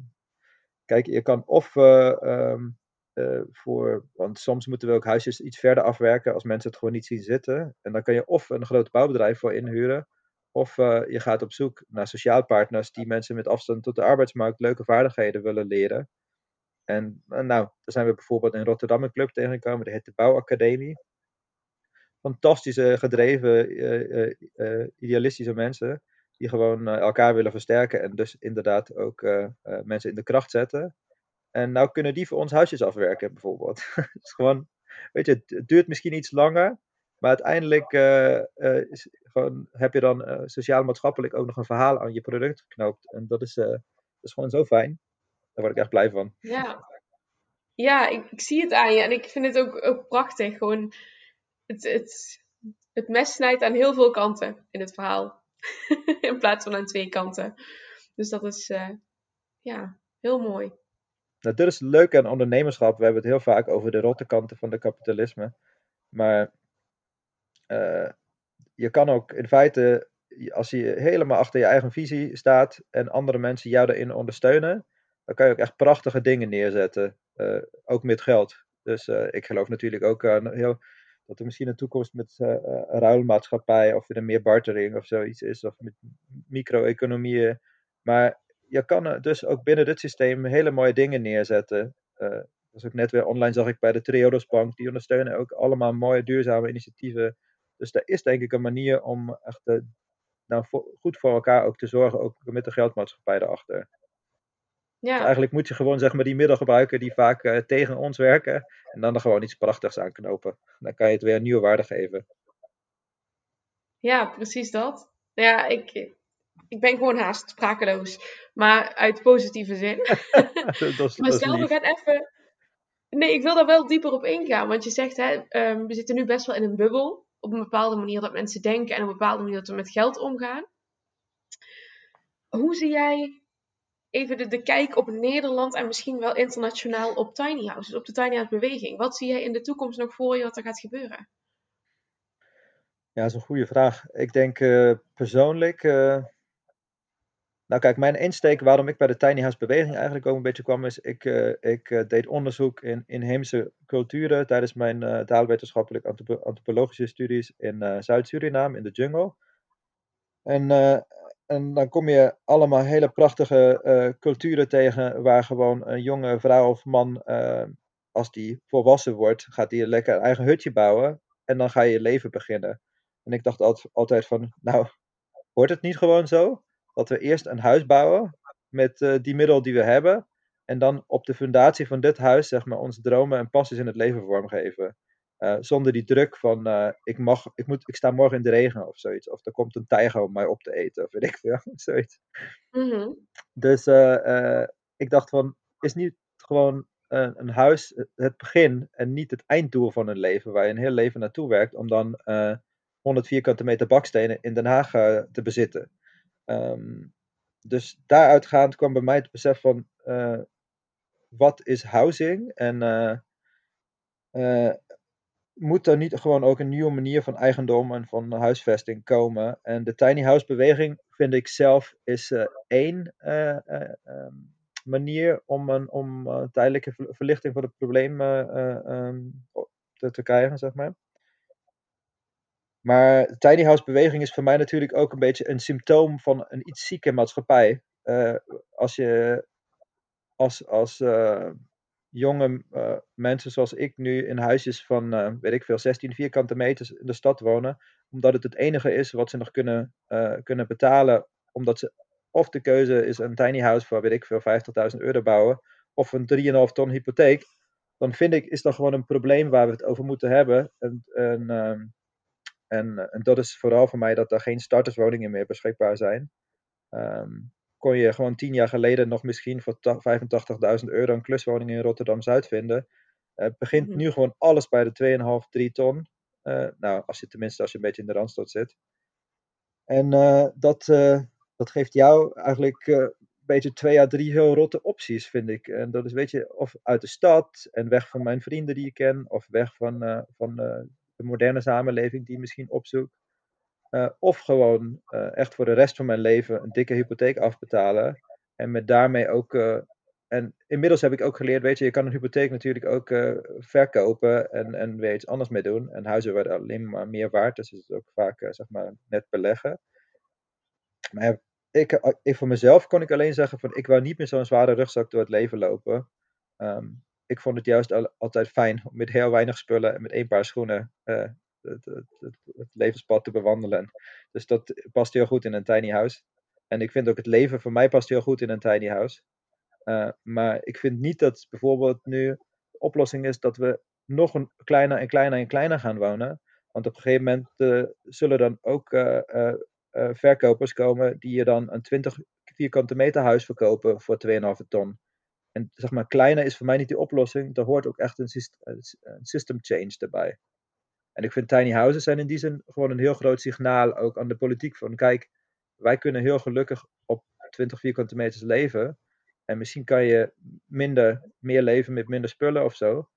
B: kijk, je kan of eh, ehm, eh, voor, want soms moeten we ook huisjes iets verder afwerken als mensen het gewoon niet zien zitten. En dan kan je of een groot bouwbedrijf voor inhuren, of je gaat op zoek naar sociaal partners die mensen met afstand tot de arbeidsmarkt leuke vaardigheden willen leren. En eh, nou, daar zijn we bijvoorbeeld in Rotterdam een club tegengekomen, die heet de Bouwacademie. Fantastische, gedreven, eh, eh, eh, idealistische mensen die gewoon elkaar willen versterken en dus inderdaad ook mensen in de kracht zetten. En nou kunnen die voor ons huisjes afwerken, bijvoorbeeld. [LAUGHS] Het is gewoon, weet je, het, duurt misschien iets langer, maar uiteindelijk is gewoon, heb je dan sociaal-maatschappelijk ook nog een verhaal aan je product geknoopt. En dat is, dat is gewoon zo fijn. Daar word ik echt blij van.
A: Ja, ja ik, ik zie het aan je en ik vind het ook, ook prachtig. Gewoon, het, het, het mes snijdt aan heel veel kanten in het verhaal. [LAUGHS] in plaats van aan twee kanten. Dus dat is, eh, ja, heel mooi.
B: Nou, dat is leuk aan ondernemerschap. We hebben het heel vaak over de rotte kanten van de kapitalisme. Maar eh, je kan ook in feite, als je helemaal achter je eigen visie staat en andere mensen jou daarin ondersteunen, dan kan je ook echt prachtige dingen neerzetten. eh, ook met geld. Dus eh, ik geloof natuurlijk ook aan heel, dat er misschien een toekomst met eh, eh, ruilmaatschappij of er meer bartering of zoiets is, of met micro-economieën. Maar je kan dus ook binnen dit systeem hele mooie dingen neerzetten. Eh, dus ook net weer online zag ik bij de Triodos Bank, die ondersteunen ook allemaal mooie duurzame initiatieven. Dus er is denk ik een manier om echt eh, nou, goed voor elkaar ook te zorgen, ook met de geldmaatschappij erachter. Dus
A: Ja,
B: eigenlijk moet je gewoon zeg maar die middelen gebruiken die vaak eh, tegen ons werken en dan er gewoon iets prachtigs aan knopen. Dan kan je het weer een nieuwe waarde geven.
A: ja, precies dat. Ja, ik, ik ben gewoon haast sprakeloos. Maar uit positieve zin. [LAUGHS]
B: dat,
A: Maar stel, we gaan even. Nee, ik wil daar wel dieper op ingaan. Want je zegt, hè, ehm, we zitten nu best wel in een bubbel. Op een bepaalde manier dat mensen denken en op een bepaalde manier dat we met geld omgaan. Hoe zie jij even de, de kijk op Nederland en misschien wel internationaal op tiny houses, op de tiny house beweging? Wat zie jij in de toekomst nog voor je wat er gaat gebeuren?
B: Ja, dat is een goede vraag. Ik denk eh, persoonlijk. eh, nou, kijk, mijn insteek waarom ik bij de Tiny House beweging eigenlijk ook een beetje kwam, is ik, eh, ik deed onderzoek in inheemse culturen tijdens mijn taalwetenschappelijk antropo- antropologische studies in Zuid-Suriname, in de jungle. En, en dan kom je allemaal hele prachtige eh, culturen tegen, waar gewoon een jonge vrouw of man, eh, als die volwassen wordt, gaat die lekker een eigen hutje bouwen en dan ga je je leven beginnen. En ik dacht altijd, altijd van, nou, Hoort het niet gewoon zo? Dat we eerst een huis bouwen met uh, die middelen die we hebben. En dan op de fundatie van dit huis, zeg maar, onze dromen en passies in het leven vormgeven. Uh, zonder die druk van uh, ik, mag, ik, moet, ik sta morgen in de regen of zoiets. Of er komt een tijger om mij op te eten of weet ik veel. [LAUGHS] zoiets. Mm -hmm. Dus ik dacht van, is niet gewoon een, een, huis het begin en niet het einddoel van een leven, waar je een heel leven naartoe werkt, om dan 100 vierkante meter bakstenen in Den Haag te bezitten. Um, dus daaruitgaand kwam bij mij het besef van uh, wat is housing en uh, uh, moet er niet gewoon ook een nieuwe manier van eigendom en van huisvesting komen? En de tiny house beweging vind ik zelf is één um, manier om een om, tijdelijke verlichting van het probleem um, te, te krijgen, zeg maar. Maar de tiny house beweging is voor mij natuurlijk ook een beetje een symptoom van een iets zieke maatschappij. Als je als, als jonge uh, mensen zoals ik nu in huisjes van, weet ik veel, 16 vierkante meters in de stad wonen, omdat het het enige is wat ze nog kunnen, kunnen betalen, omdat ze of de keuze is een tiny house voor, weet ik veel, 50.000 euro bouwen, of een 3,5 ton hypotheek, dan vind ik, is dat gewoon een probleem waar we het over moeten hebben. En, en ehm, en, eh, en dat is vooral voor mij dat er geen starterswoningen meer beschikbaar zijn. Um, kon je gewoon tien jaar geleden nog misschien voor 85.000 euro een kluswoning in Rotterdam-Zuid vinden. Uh, begint mhm. nu gewoon alles bij de 2,5, 3 ton. Uh, nou, als je tenminste als je een beetje in de randstad zit. En uh, dat, dat geeft jou eigenlijk een beetje twee à drie heel rotte opties, vind ik. En dat is, weet je, of uit de stad en weg van mijn vrienden die ik ken, of weg van, van de moderne samenleving die misschien opzoekt. Uh, of gewoon uh, echt voor de rest van mijn leven een dikke hypotheek afbetalen. En met daarmee ook. Uh, en inmiddels heb ik ook geleerd, weet je, je kan een hypotheek natuurlijk ook verkopen en, en weer iets anders mee doen. En huizen worden alleen maar meer waard, dus het is ook vaak, zeg maar, net beleggen. Maar ik, ik voor mezelf kon ik alleen zeggen van, ik wou niet meer zo'n zware rugzak door het leven lopen. Um, ik vond het juist al, altijd fijn om met heel weinig spullen en met één paar schoenen het, het, het, levenspad te bewandelen. Dus dat past heel goed in een tiny house. En ik vind ook het leven voor mij past heel goed in een tiny house. Uh, maar ik vind niet dat bijvoorbeeld nu de oplossing is dat we nog een kleiner en kleiner en kleiner gaan wonen. Want op een gegeven moment uh, zullen dan ook verkopers komen die je dan een 20 vierkante meter huis verkopen voor 2,5 ton. En zeg maar, kleiner is voor mij niet die oplossing. Daar hoort ook echt een, een system change erbij. En ik vind tiny houses zijn in die zin gewoon een heel groot signaal ook aan de politiek. Van kijk, wij kunnen heel gelukkig op 20 vierkante meters leven. En misschien kan je minder, meer leven met minder spullen of zo.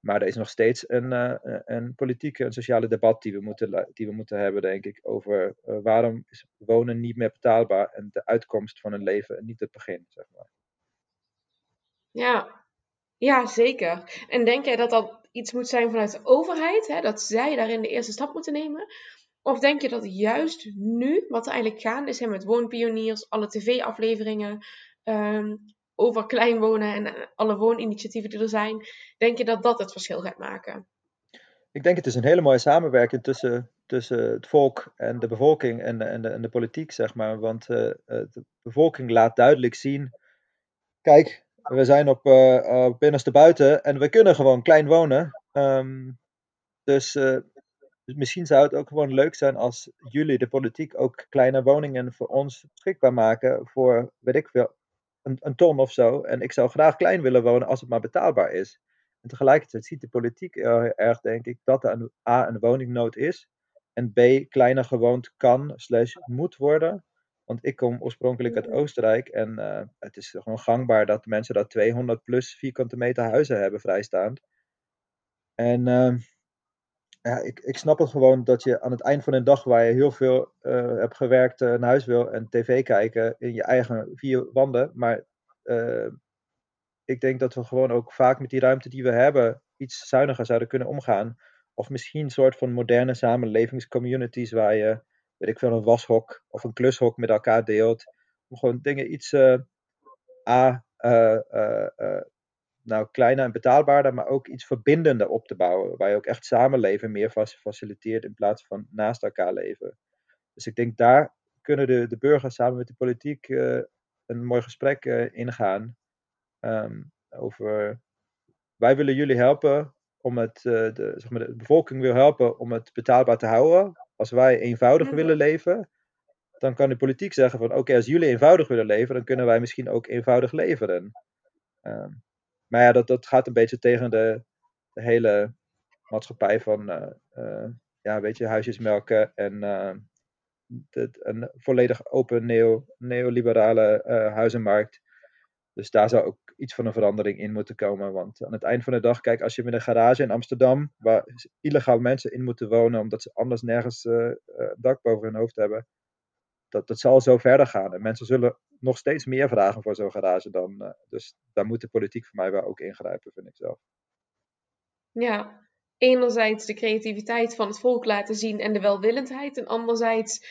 B: Maar er is nog steeds een, uh, een politieke en sociale debat die we moeten, die we moeten hebben, denk ik. Over uh, waarom is wonen niet meer betaalbaar en de uitkomst van een leven en niet het begin, zeg maar.
A: Ja, ja, zeker. En denk jij dat dat iets moet zijn vanuit de overheid, hè, dat zij daarin de eerste stap moeten nemen? Of denk je dat juist nu, wat er eigenlijk gaande is hè, met woonpioniers, alle tv-afleveringen um, over klein wonen en eh, alle wooninitiatieven die er zijn, denk je dat dat het verschil gaat maken?
B: Ik denk het is een hele mooie samenwerking tussen, tussen het volk en de bevolking en en de, en de politiek, zeg maar. Want uh, de bevolking laat duidelijk zien, kijk, we zijn op, uh, binnenste buiten en we kunnen gewoon klein wonen. Um, dus, uh, dus misschien zou het ook gewoon leuk zijn als jullie, de politiek, ook kleine woningen voor ons beschikbaar maken voor, weet ik veel, een, een ton of zo. En ik zou graag klein willen wonen als het maar betaalbaar is. En tegelijkertijd ziet de politiek heel erg, denk ik, dat er een, A, een woningnood is. En B, kleiner gewoond kan, slash moet worden. Want ik kom oorspronkelijk uit Oostenrijk en uh, het is gewoon gangbaar dat mensen daar 200 plus vierkante meter huizen hebben vrijstaand. En uh, ja, ik, ik snap het gewoon dat je aan het eind van een dag waar je heel veel uh, hebt gewerkt naar huis wil en tv kijken in je eigen vier wanden. Maar ik denk dat we gewoon ook vaak met die ruimte die we hebben iets zuiniger zouden kunnen omgaan. Of misschien een soort van moderne samenlevingscommunities waar je weet ik veel, een washok of een klushok met elkaar deelt. Om gewoon dingen iets uh, A, uh, uh, nou, kleiner en betaalbaarder, maar ook iets verbindender op te bouwen. Waar je ook echt samenleven meer faciliteert in plaats van naast elkaar leven. Dus ik denk daar kunnen de, de burgers samen met de politiek een mooi gesprek eh, ingaan ehm, over wij willen jullie helpen om het, eh, de, zeg maar, de bevolking wil helpen om het betaalbaar te houden. Als wij eenvoudig
A: Mhm.
B: willen leven, dan kan de politiek zeggen van oké, als jullie eenvoudig willen leven, dan kunnen wij misschien ook eenvoudig leveren. Ehm, maar ja, dat, dat gaat een beetje tegen de, de hele maatschappij van eh, eh, ja, weet je, huisjes melken en eh, de- een volledig open neo, neoliberale eh, huizenmarkt. Dus daar zou ook iets van een verandering in moeten komen. Want aan het eind van de dag, kijk, als je met een garage in Amsterdam, waar illegaal mensen in moeten wonen, omdat ze anders nergens een dak boven hun hoofd hebben, dat, dat zal zo verder gaan. En mensen zullen nog steeds meer vragen voor zo'n garage dan. eh, dus daar moet de politiek voor mij wel ook ingrijpen, vind ik zelf.
A: Ja, enerzijds de creativiteit van het volk laten zien en de welwillendheid. En anderzijds,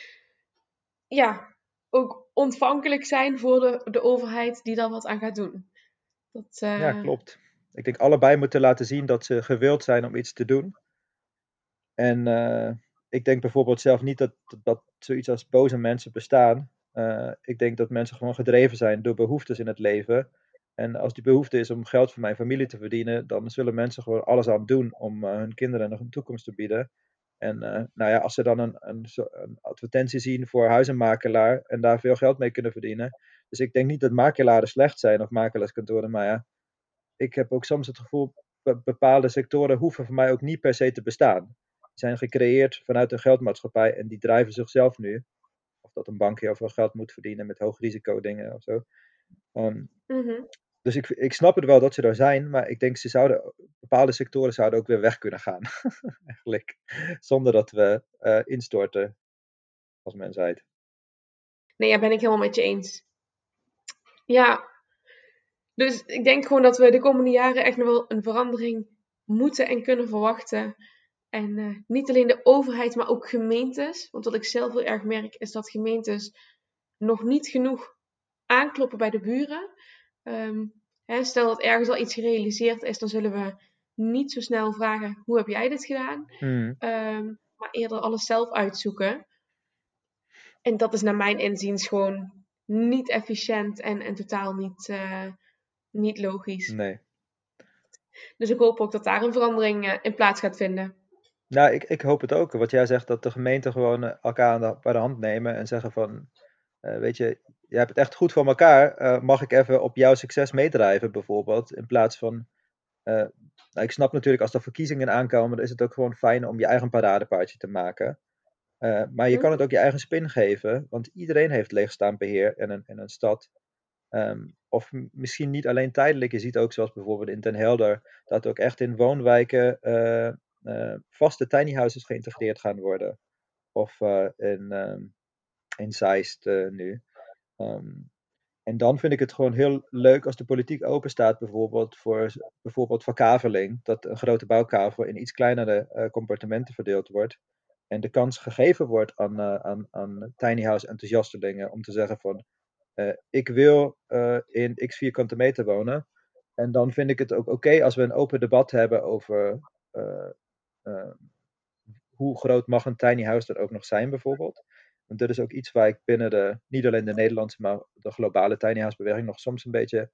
A: ja, ook ontvankelijk zijn voor de, de overheid die daar wat aan gaat doen. Dat, eh,
B: Ja, klopt. Ik denk allebei moeten laten zien dat ze gewild zijn om iets te doen. En eh, ik denk bijvoorbeeld zelf niet dat, dat zoiets als boze mensen bestaan. Eh, ik denk dat mensen gewoon gedreven zijn door behoeftes in het leven. En als die behoefte is om geld voor mijn familie te verdienen, dan zullen mensen gewoon alles aan doen om eh, hun kinderen nog een toekomst te bieden. En eh, nou ja, als ze dan een, een, een advertentie zien voor huizenmakelaar en daar veel geld mee kunnen verdienen. Dus ik denk niet dat makelaren slecht zijn of makelaarskantoren, maar ja, ik heb ook soms het gevoel, be- bepaalde sectoren hoeven voor mij ook niet per se te bestaan. Die zijn gecreëerd vanuit een geldmaatschappij en die drijven zichzelf nu. Of dat een bank heel veel geld moet verdienen met hoog risico dingen of zo. Ehm,
A: mhm.
B: dus ik, ik snap het wel dat ze er zijn, maar ik denk ze zouden, bepaalde sectoren zouden ook weer weg kunnen gaan. [LAUGHS] Eigenlijk. Zonder dat we eh, instorten als mensheid.
A: Nee, ja, ben ik helemaal met je eens. Ja, dus ik denk gewoon dat we de komende jaren echt nog wel een verandering moeten en kunnen verwachten. En eh, niet alleen de overheid, maar ook gemeentes. Want wat ik zelf heel erg merk, is dat gemeentes nog niet genoeg aankloppen bij de buren. Ehm, hè, stel dat ergens al iets gerealiseerd is, dan zullen we niet zo snel vragen: hoe heb jij dit gedaan?
B: Hmm.
A: Ehm, maar eerder alles zelf uitzoeken. En dat is naar mijn inziens gewoon niet efficiënt en, en totaal niet, eh, niet logisch.
B: Nee.
A: Dus ik hoop ook dat daar een verandering eh, in plaats gaat vinden.
B: Nou, ik, ik hoop het ook. Wat jij zegt, dat de gemeenten gewoon eh, elkaar aan de, bij de hand nemen en zeggen van, weet je, jij hebt het echt goed voor elkaar. mag ik even op jouw succes meedrijven, bijvoorbeeld? In plaats van, nou, ik snap natuurlijk als er verkiezingen aankomen, dan is het ook gewoon fijn om je eigen paradepaardje te maken. Eh, maar je kan het ook je eigen spin geven, want iedereen heeft leegstaand beheer in een, in een stad. Ehm, of misschien niet alleen tijdelijk. Je ziet ook, zoals bijvoorbeeld in Den Helder, dat ook echt in woonwijken eh, eh, vaste tiny houses geïntegreerd gaan worden. Of in, ehm in Zeist nu. Ehm, en dan vind ik het gewoon heel leuk als de politiek open staat, bijvoorbeeld voor bijvoorbeeld verkaveling. Dat een grote bouwkavel in iets kleinere compartimenten verdeeld wordt. En de kans gegeven wordt aan, eh, aan, aan tiny house enthousiastelingen om te zeggen van eh, ik wil eh, in x vierkante meter wonen. En dan vind ik het ook oké als we een open debat hebben over hoe groot mag een tiny house er ook nog zijn, bijvoorbeeld. Want dit is ook iets waar ik binnen de, niet alleen de Nederlandse, maar de globale tiny house beweging nog soms een beetje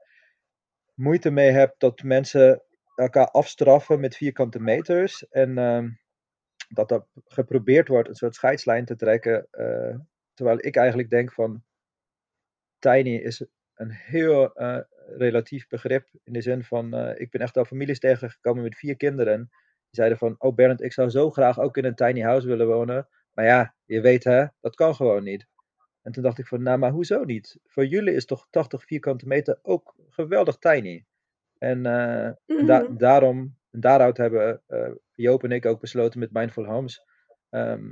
B: moeite mee heb dat mensen elkaar afstraffen met vierkante meters. En ehm, dat er geprobeerd wordt een soort scheidslijn te trekken. eh, terwijl ik eigenlijk denk van tiny is een heel eh, relatief begrip. In de zin van, eh, ik ben echt al families tegengekomen met vier kinderen. Die zeiden van, oh Bernd, ik zou zo graag ook in een tiny house willen wonen. Maar ja, je weet hè, dat kan gewoon niet. En toen dacht ik van, nou maar hoezo niet? Voor jullie is toch 80 vierkante meter ook geweldig tiny. En, da-
A: Mhm.
B: daarom, en daaruit hebben Joop en ik ook besloten met Mindful Homes. ehm,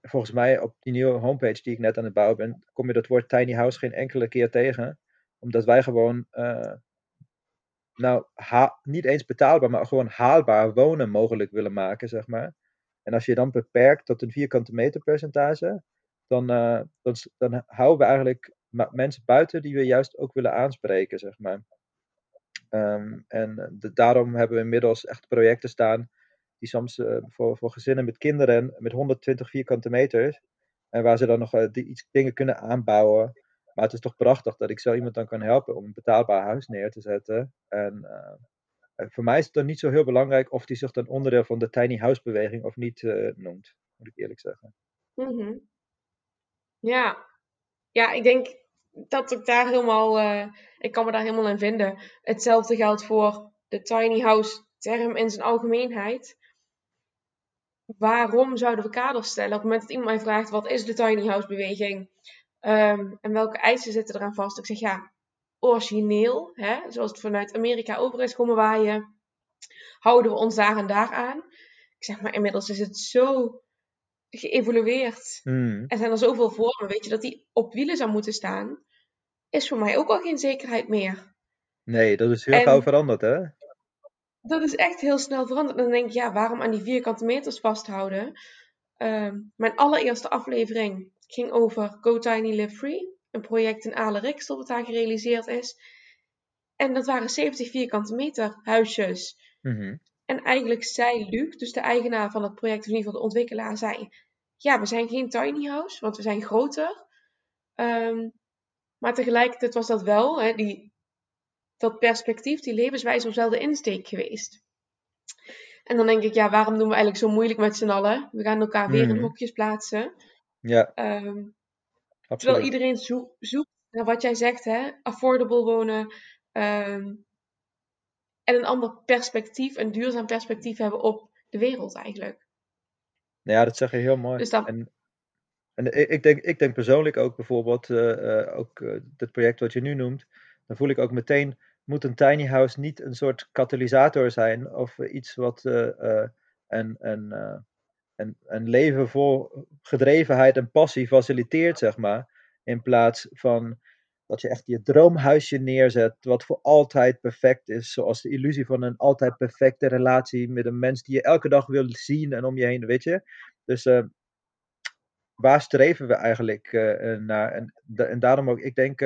B: volgens mij op die nieuwe homepage die ik net aan het bouwen ben, kom je dat woord tiny house geen enkele keer tegen. Omdat wij gewoon, eh, nou, niet eens betaalbaar, maar gewoon haalbaar wonen mogelijk willen maken, zeg maar. En als je dan beperkt tot een vierkante meter percentage, dan, eh, dan, houden we eigenlijk mensen buiten die we juist ook willen aanspreken, zeg maar. Ehm, en eh, de- daarom hebben we inmiddels echt projecten staan die soms eh, voor, voor gezinnen met kinderen met 120 vierkante meters, en waar ze dan nog eh, die, iets dingen kunnen aanbouwen. Maar het is toch prachtig dat ik zo iemand dan kan helpen om een betaalbaar huis neer te zetten. En uh, voor mij is het dan niet zo heel belangrijk of die zich dan onderdeel van de tiny house beweging of niet noemt, moet ik eerlijk zeggen.
A: -hmm. Ja. ja, ik denk dat ik daar helemaal, uh, ik kan me daar helemaal in vinden. Hetzelfde geldt voor de tiny house term in zijn algemeenheid. Waarom zouden we kaders stellen? Op het moment dat iemand mij vraagt, wat is de tiny house beweging? Um, en welke eisen zitten eraan vast? Ik zeg ja, origineel, hè, zoals het vanuit Amerika over is komen waaien, houden we ons daar en daar aan. Ik zeg maar, inmiddels is het zo geëvolueerd.
B: Mm.
A: Er zijn er zoveel vormen, weet je, dat die op wielen zou moeten staan, is voor mij ook al geen zekerheid meer.
B: Nee, dat is heel en, gauw veranderd, hè?
A: Dat is echt heel snel veranderd. En dan denk ik, ja, waarom aan die vierkante meters vasthouden? Um, mijn allereerste aflevering ging over Go Tiny Live Free. Een project in Alerik dat daar gerealiseerd is. En dat waren 70 vierkante meter huisjes.
B: Mm -hmm.
A: En eigenlijk zei Luc, dus de eigenaar van het project, of in ieder geval de ontwikkelaar, zei... Ja, we zijn geen tiny house, want we zijn groter. Um, maar tegelijkertijd was dat wel, hè, die, dat perspectief, die levenswijze, was wel de insteek geweest. En dan denk ik, ja, waarom doen we eigenlijk zo moeilijk met z'n allen? We gaan elkaar weer in
B: Mhm.
A: hokjes plaatsen.
B: Ja,
A: Ehm, terwijl iedereen zoek- zoekt naar wat jij zegt, hè? affordable wonen. ehm, en een ander perspectief, een duurzaam perspectief hebben op de wereld eigenlijk.
B: Ja, dat zeg je heel mooi.
A: Dus dan-
B: En, en ik, denk, ik denk persoonlijk ook bijvoorbeeld, eh, eh, ook eh, dit project wat je nu noemt, dan voel ik ook meteen, moet een tiny house niet een soort katalysator zijn of iets wat eh, eh, een, een, eh, een, een leven vol gedrevenheid en passie faciliteert, zeg maar, in plaats van dat je echt je droomhuisje neerzet, wat voor altijd perfect is, zoals de illusie van een altijd perfecte relatie met een mens die je elke dag wil zien en om je heen, weet je. Dus waar streven we eigenlijk naar? En, en daarom ook, ik denk,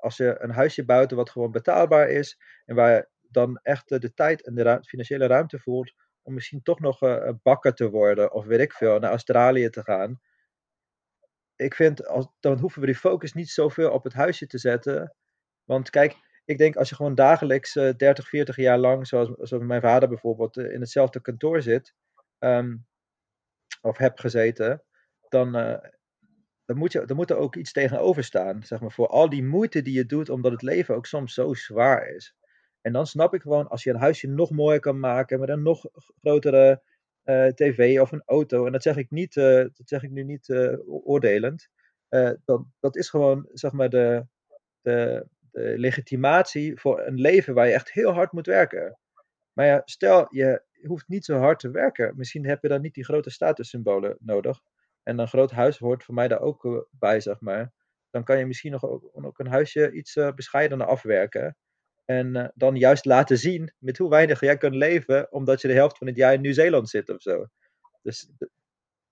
B: als je een huisje bouwt wat gewoon betaalbaar is en waar je dan echt eh, de tijd en de ruim- financiële ruimte voelt om misschien toch nog een bakker te worden of weet ik veel, naar Australië te gaan. Ik vind, als, dan hoeven we die focus niet zoveel op het huisje te zetten. Want kijk, ik denk als je gewoon dagelijks eh 30, 40 jaar lang, zoals, zoals mijn vader bijvoorbeeld, in hetzelfde kantoor zit, ehm, of heb gezeten, dan, dan, moet je, dan moet er ook iets tegenover staan. Zeg maar, voor al die moeite die je doet, omdat het leven ook soms zo zwaar is. En dan snap ik gewoon, als je een huisje nog mooier kan maken met een nog grotere eh, tv of een auto. En dat zeg ik, niet, eh, dat zeg ik nu niet eh, oordelend. Dat, dat is gewoon zeg maar de, de, de legitimatie voor een leven waar je echt heel hard moet werken. Maar ja, stel je hoeft niet zo hard te werken. Misschien heb je dan niet die grote statussymbolen nodig. En een groot huis hoort voor mij daar ook eh, bij, zeg maar. Dan kan je misschien nog ook, een huisje iets eh, bescheidener afwerken. En eh, dan juist laten zien met hoe weinig jij kunt leven, omdat je de helft van het jaar in Nieuw-Zeeland zit of zo. Dus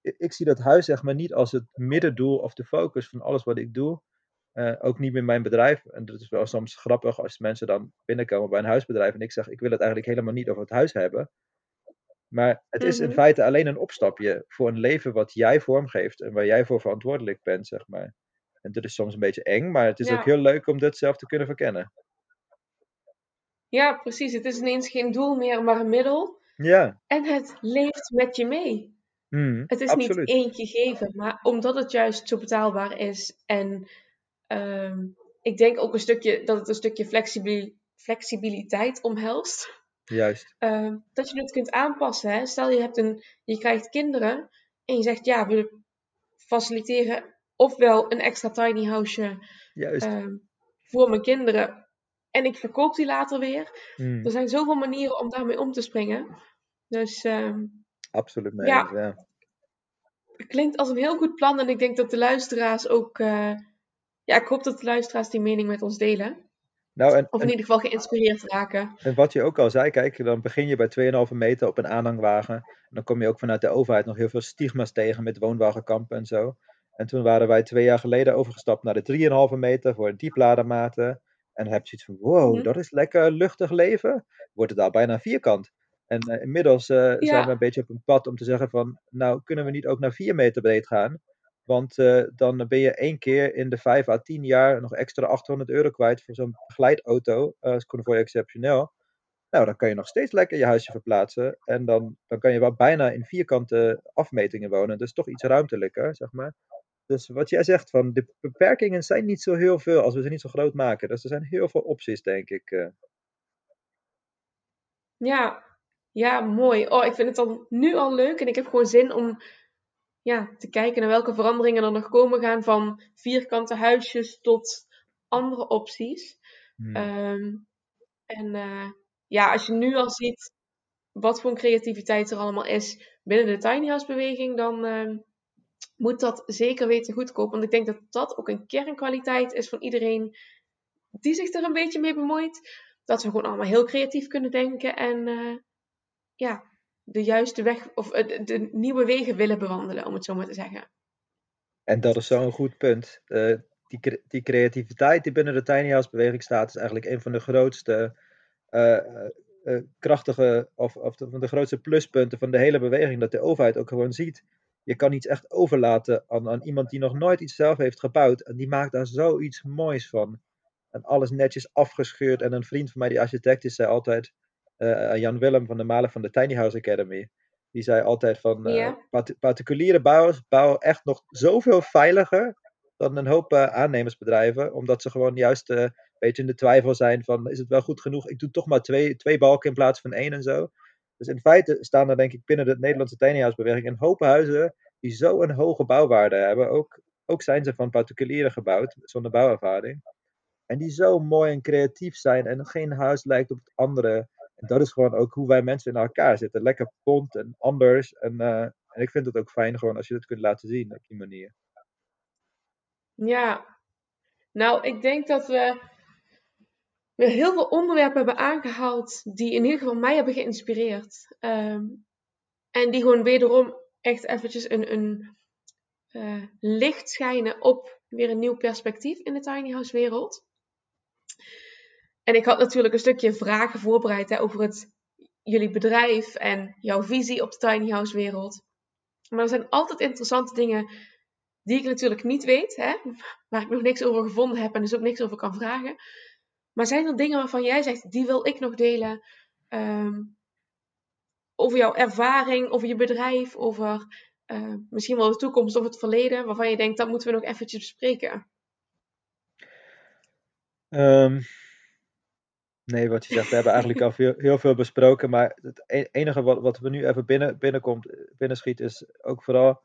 B: ik, zie dat huis zeg maar niet als het middendoel of de focus van alles wat ik doe. Ook niet met mijn bedrijf. En dat is wel soms grappig als mensen dan binnenkomen bij een huisbedrijf en ik zeg, ik wil het eigenlijk helemaal niet over het huis hebben. Maar het is in
A: Mhm.
B: feite alleen een opstapje voor een leven wat jij vormgeeft en waar jij voor verantwoordelijk bent, zeg maar. En dat is soms een beetje eng, maar het is
A: Ja.
B: ook heel leuk om dat zelf te kunnen verkennen.
A: Ja, precies. Het is ineens geen doel meer, maar een middel.
B: Ja,
A: En het leeft met je mee.
B: mhm,
A: Het is
B: absoluut.
A: niet één gegeven, maar omdat het juist zo betaalbaar is en ehm, ik denk ook een stukje dat het een stukje flexibil- flexibiliteit omhelst,
B: Juist.
A: ehm, dat je het kunt aanpassen. Hè? Stel je, hebt een, je krijgt kinderen en je zegt ja, we faciliteren ofwel een extra tiny houseje
B: Juist.
A: ehm, voor mijn kinderen en ik verkoop die later weer.
B: Mhm,
A: Er zijn zoveel manieren om daarmee om te springen. Dus ehm,
B: absoluut mee
A: ja.
B: ja.
A: Het klinkt als een heel goed plan en ik denk dat de luisteraars ook. eh, ja, ik hoop dat de luisteraars die mening met ons delen.
B: Nou, en,
A: Of in ieder geval geïnspireerd raken.
B: en wat je ook al zei, kijk, dan begin je bij 2,5 meter op een aanhangwagen. En dan kom je ook vanuit de overheid nog heel veel stigma's tegen met woonwagenkampen en zo. En toen waren wij twee jaar geleden overgestapt naar de 3,5 meter voor een diepladematen. En dan heb je zoiets van, wow,
A: Mhm.
B: dat is lekker luchtig leven. Wordt het al bijna vierkant. En eh, inmiddels eh, zijn we een beetje op een pad om te zeggen van, nou, kunnen we niet ook naar 4 meter breed gaan? Want eh, dan ben je één keer in de 5 à 10 jaar nog extra 800 euro kwijt voor zo'n begeleidauto, uh, convoy exceptioneel. Nou, dan kan je nog steeds lekker je huisje verplaatsen. En dan, dan kan je wel bijna in vierkante afmetingen wonen. Dus toch iets ruimtelijker, zeg maar. Dus wat jij zegt, van de beperkingen zijn niet zo heel veel als we ze niet zo groot maken. Dus er zijn heel veel opties, denk ik. Eh.
A: Ja, ja, mooi. Oh, ik vind het dan nu al leuk en ik heb gewoon zin om ja, te kijken naar welke veranderingen er nog komen gaan van vierkante huisjes tot andere opties. Hmm. Ehm, en uh, ja, als je nu al ziet wat voor creativiteit er allemaal is binnen de tiny house beweging, dan uh, moet dat zeker weten goedkoop. Want ik denk dat dat ook een kernkwaliteit is van iedereen die zich er een beetje mee bemoeit. Dat we gewoon allemaal heel creatief kunnen denken en uh, ja, de juiste weg of uh, de nieuwe wegen willen bewandelen, om het zo maar te zeggen.
B: En dat is zo'n goed punt. Uh, die, die creativiteit die binnen de tiny house beweging staat, is eigenlijk een van de grootste uh, krachtige of, of de, van de grootste pluspunten van de hele beweging. Dat de overheid ook gewoon ziet. Je kan iets echt overlaten aan, aan iemand die nog nooit iets zelf heeft gebouwd. En die maakt daar zoiets moois van. En alles netjes afgescheurd. En een vriend van mij, die architect is, zei altijd. Jan Willem van de Malen van de Tiny House Academy. Die zei altijd van uh, particuliere bouwers bouwen echt nog zoveel veiliger dan een hoop aannemersbedrijven. Omdat ze gewoon juist beetje in de twijfel zijn van is het wel goed genoeg? Ik doe toch maar twee, twee balken in plaats van één en zo. Dus in feite staan er denk ik binnen de Nederlandse tiny beweging een hoop huizen die zo een hoge bouwwaarde hebben. Ook, ook zijn ze van particulieren gebouwd, zonder bouwervaring. En die zo mooi en creatief zijn en geen huis lijkt op het andere. Dat is gewoon ook hoe wij mensen in elkaar zitten. Lekker pont en anders. En, uh, en ik vind het ook fijn gewoon als je dat kunt laten zien op die manier.
A: Ja, nou ik denk dat we heel veel onderwerpen hebben aangehaald die in ieder geval mij hebben geïnspireerd. Ehm, en die gewoon wederom echt eventjes een, een uh, licht schijnen op weer een nieuw perspectief in de tiny house wereld. En ik had natuurlijk een stukje vragen voorbereid hè, over het, jullie bedrijf en jouw visie op de tiny house wereld. Maar er zijn altijd interessante dingen die ik natuurlijk niet weet, hè, [LAUGHS] waar ik nog niks over gevonden heb en dus ook niks over kan vragen. Maar zijn er dingen waarvan jij zegt, die wil ik nog delen? Ehm, over jouw ervaring, over je bedrijf, over uh, misschien wel de toekomst of het verleden, waarvan je denkt, dat moeten we nog eventjes bespreken?
B: Um, nee, wat je zegt, we hebben eigenlijk al heel veel besproken, maar het e-, enige wat, wat we nu even binnen, binnenkomt, binnenschiet is ook vooral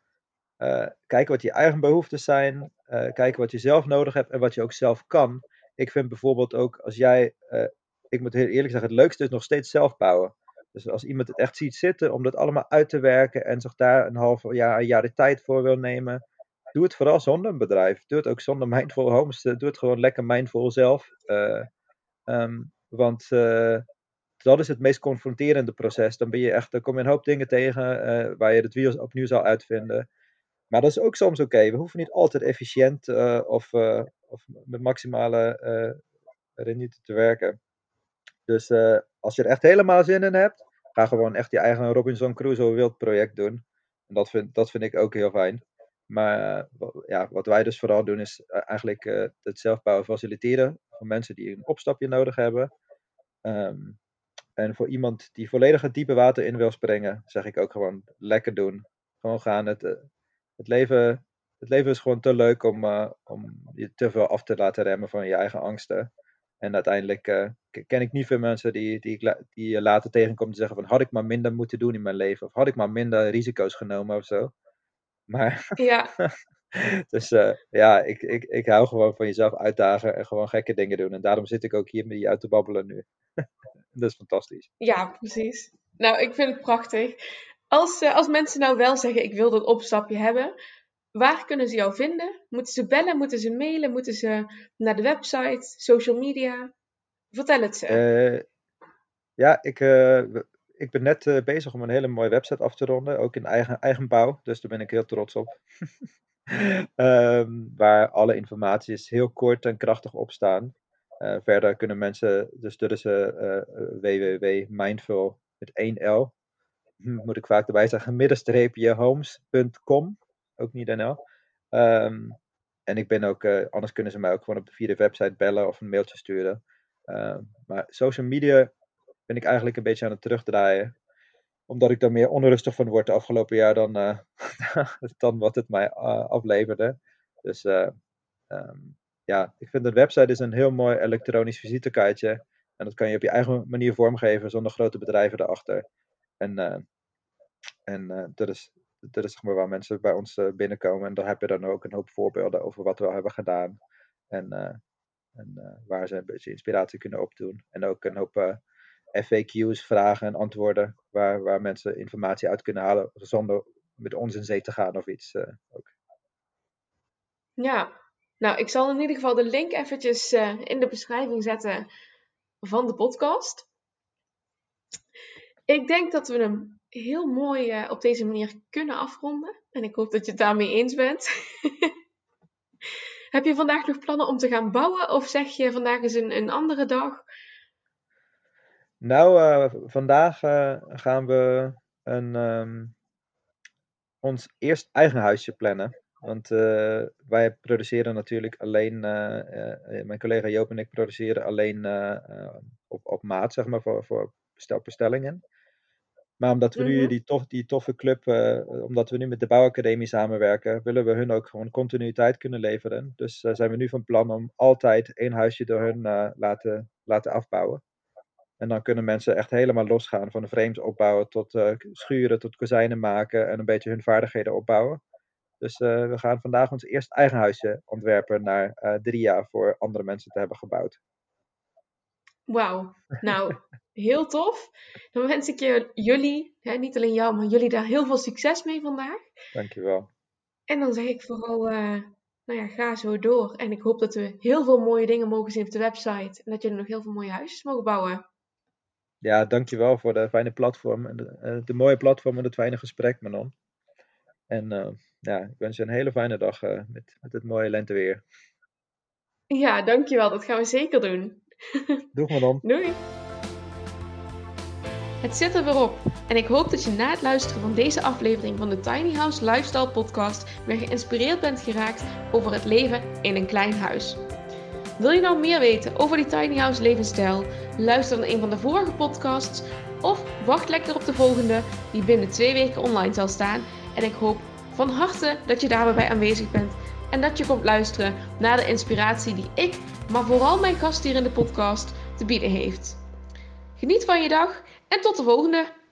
B: uh, kijken wat je eigen behoeftes zijn, uh, kijken wat je zelf nodig hebt en wat je ook zelf kan. Ik vind bijvoorbeeld ook als jij, uh, ik moet heel eerlijk zeggen, het leukste is nog steeds zelf bouwen. Dus als iemand het echt ziet zitten om dat allemaal uit te werken en zich daar een half jaar, een jaar de tijd voor wil nemen, doe het vooral zonder een bedrijf. Doe het ook zonder [LAUGHS] Mindful Homes. Doe het gewoon lekker mindful zelf. Um, want uh, dat is het meest confronterende proces. Dan ben je echt, dan kom je een hoop dingen tegen uh, waar je het wiel opnieuw zal uitvinden. Maar dat is ook soms oké. We hoeven niet altijd efficiënt of of met maximale rendite te werken. Dus als je er echt helemaal zin in hebt, ga gewoon echt je eigen Robinson Crusoe wild project doen. En dat vind, dat vind ik ook heel fijn. Maar ja, wat wij dus vooral doen is eigenlijk het zelfbouwen faciliteren voor mensen die een opstapje nodig hebben. Um, en voor iemand die volledig het diepe water in wil springen, zeg ik ook gewoon lekker doen. Gewoon gaan. Het, het leven het leven is gewoon te leuk om, uh, om je te veel af te laten remmen van je eigen angsten. En uiteindelijk uh, ken ik niet veel mensen die, die, die je later tegenkomt te zeggen van had ik maar minder moeten doen in mijn leven. Of had ik maar minder risico's genomen of zo. Maar
A: ja. [LAUGHS] [LAUGHS]
B: dus uh, ja, ik, ik, ik hou gewoon van jezelf uitdagen en gewoon gekke dingen doen. En daarom zit ik ook hier met je uit te babbelen nu. [LAUGHS] dat is fantastisch.
A: Ja, precies. Nou, ik vind het prachtig. Als, als mensen nou wel zeggen, ik wil dat opstapje hebben, Waar kunnen ze jou vinden? Moeten ze bellen? Moeten ze mailen? Moeten ze naar de website, social media? Vertel het ze.
B: Uh, ja, ik, ik ben net bezig om een hele mooie website af te ronden. Ook in eigen, eigen bouw. Dus daar ben ik heel trots op. [LAUGHS] um, [LAUGHS] waar alle informatie is heel kort en krachtig op staan. verder kunnen mensen, dus dat is www.mindful met 1L. Moet ik vaak erbij zeggen, middenstreepje homes.com ook niet NL. Ehm, en ik ben ook, eh, anders kunnen ze mij ook gewoon op, de website bellen of een mailtje sturen. Ehm, maar social media ben ik eigenlijk een beetje aan het terugdraaien. Omdat ik daar meer onrustig van word de afgelopen jaar dan, eh, [LAUGHS] dan wat het mij uh, afleverde. Dus ehm, ja, ik vind een website is een heel mooi elektronisch visitekaartje. En dat kan je op je eigen manier vormgeven zonder grote bedrijven erachter. En, en dat is dat is zeg waar mensen bij ons eh, binnenkomen. En daar heb je dan ook een hoop voorbeelden over wat we hebben gedaan. En, eh, en eh, waar ze een beetje inspiratie kunnen opdoen. En ook een hoop FAQ's, vragen en antwoorden. Waar, waar mensen informatie uit kunnen halen zonder met ons in zee te gaan of iets. ook.
A: Ja, nou ik zal in ieder geval de link eventjes in de beschrijving zetten van de podcast. Ik denk dat we hem heel mooi uh, op deze manier kunnen afronden. En ik hoop dat je het daarmee eens bent. [LAUGHS] Heb je vandaag nog plannen om te gaan bouwen? Of zeg je vandaag is een, een andere dag?
B: Nou, uh, vandaag uh, gaan we een, um, ons eerst eigen huisje plannen. Want wij produceren natuurlijk alleen, mijn collega Joop en ik produceren alleen op, op maat, zeg maar, voor, voor bestelbestellingen. Maar omdat we nu mhm. die, tof, die toffe club, omdat we nu met de bouwacademie samenwerken, willen we hun ook gewoon continuïteit kunnen leveren. Dus zijn we nu van plan om altijd één huisje door hun laten, laten afbouwen. En dan kunnen mensen echt helemaal losgaan van de frames opbouwen tot schuren, tot kozijnen maken en een beetje hun vaardigheden opbouwen. Dus we gaan vandaag ons eerst eigen huisje ontwerpen naar drie jaar voor andere mensen te hebben gebouwd.
A: Wauw, nou heel tof. Dan wens ik je, jullie, hè, niet alleen jou, maar jullie daar heel veel succes mee vandaag.
B: Dankjewel.
A: En dan zeg ik vooral, uh, nou ja, ga zo door. En ik hoop dat we heel veel mooie dingen mogen zien op de website. En dat jullie nog heel veel mooie huisjes mogen bouwen.
B: Ja, dankjewel voor de fijne platform. En de, uh, de mooie platform en het fijne gesprek, Manon. En uh, ja, ik wens je een hele fijne dag met, met het mooie lenteweer.
A: Ja, dankjewel. Dat gaan we zeker doen. [LAUGHS]
B: Doeg Manon.
A: Doei. Het zit er weer op en ik hoop dat je na het luisteren van deze aflevering van de Tiny House Lifestyle Podcast weer geïnspireerd bent geraakt over het leven in een klein huis. Wil je nou meer weten over die Tiny House levensstijl? Luister dan een van de vorige podcasts of wacht lekker op de volgende die binnen twee weken online zal staan. En ik hoop van harte dat je daarbij aanwezig bent en dat je komt luisteren naar de inspiratie die ik, maar vooral mijn gast hier in de podcast, te bieden heeft. Geniet van je dag en tot de volgende!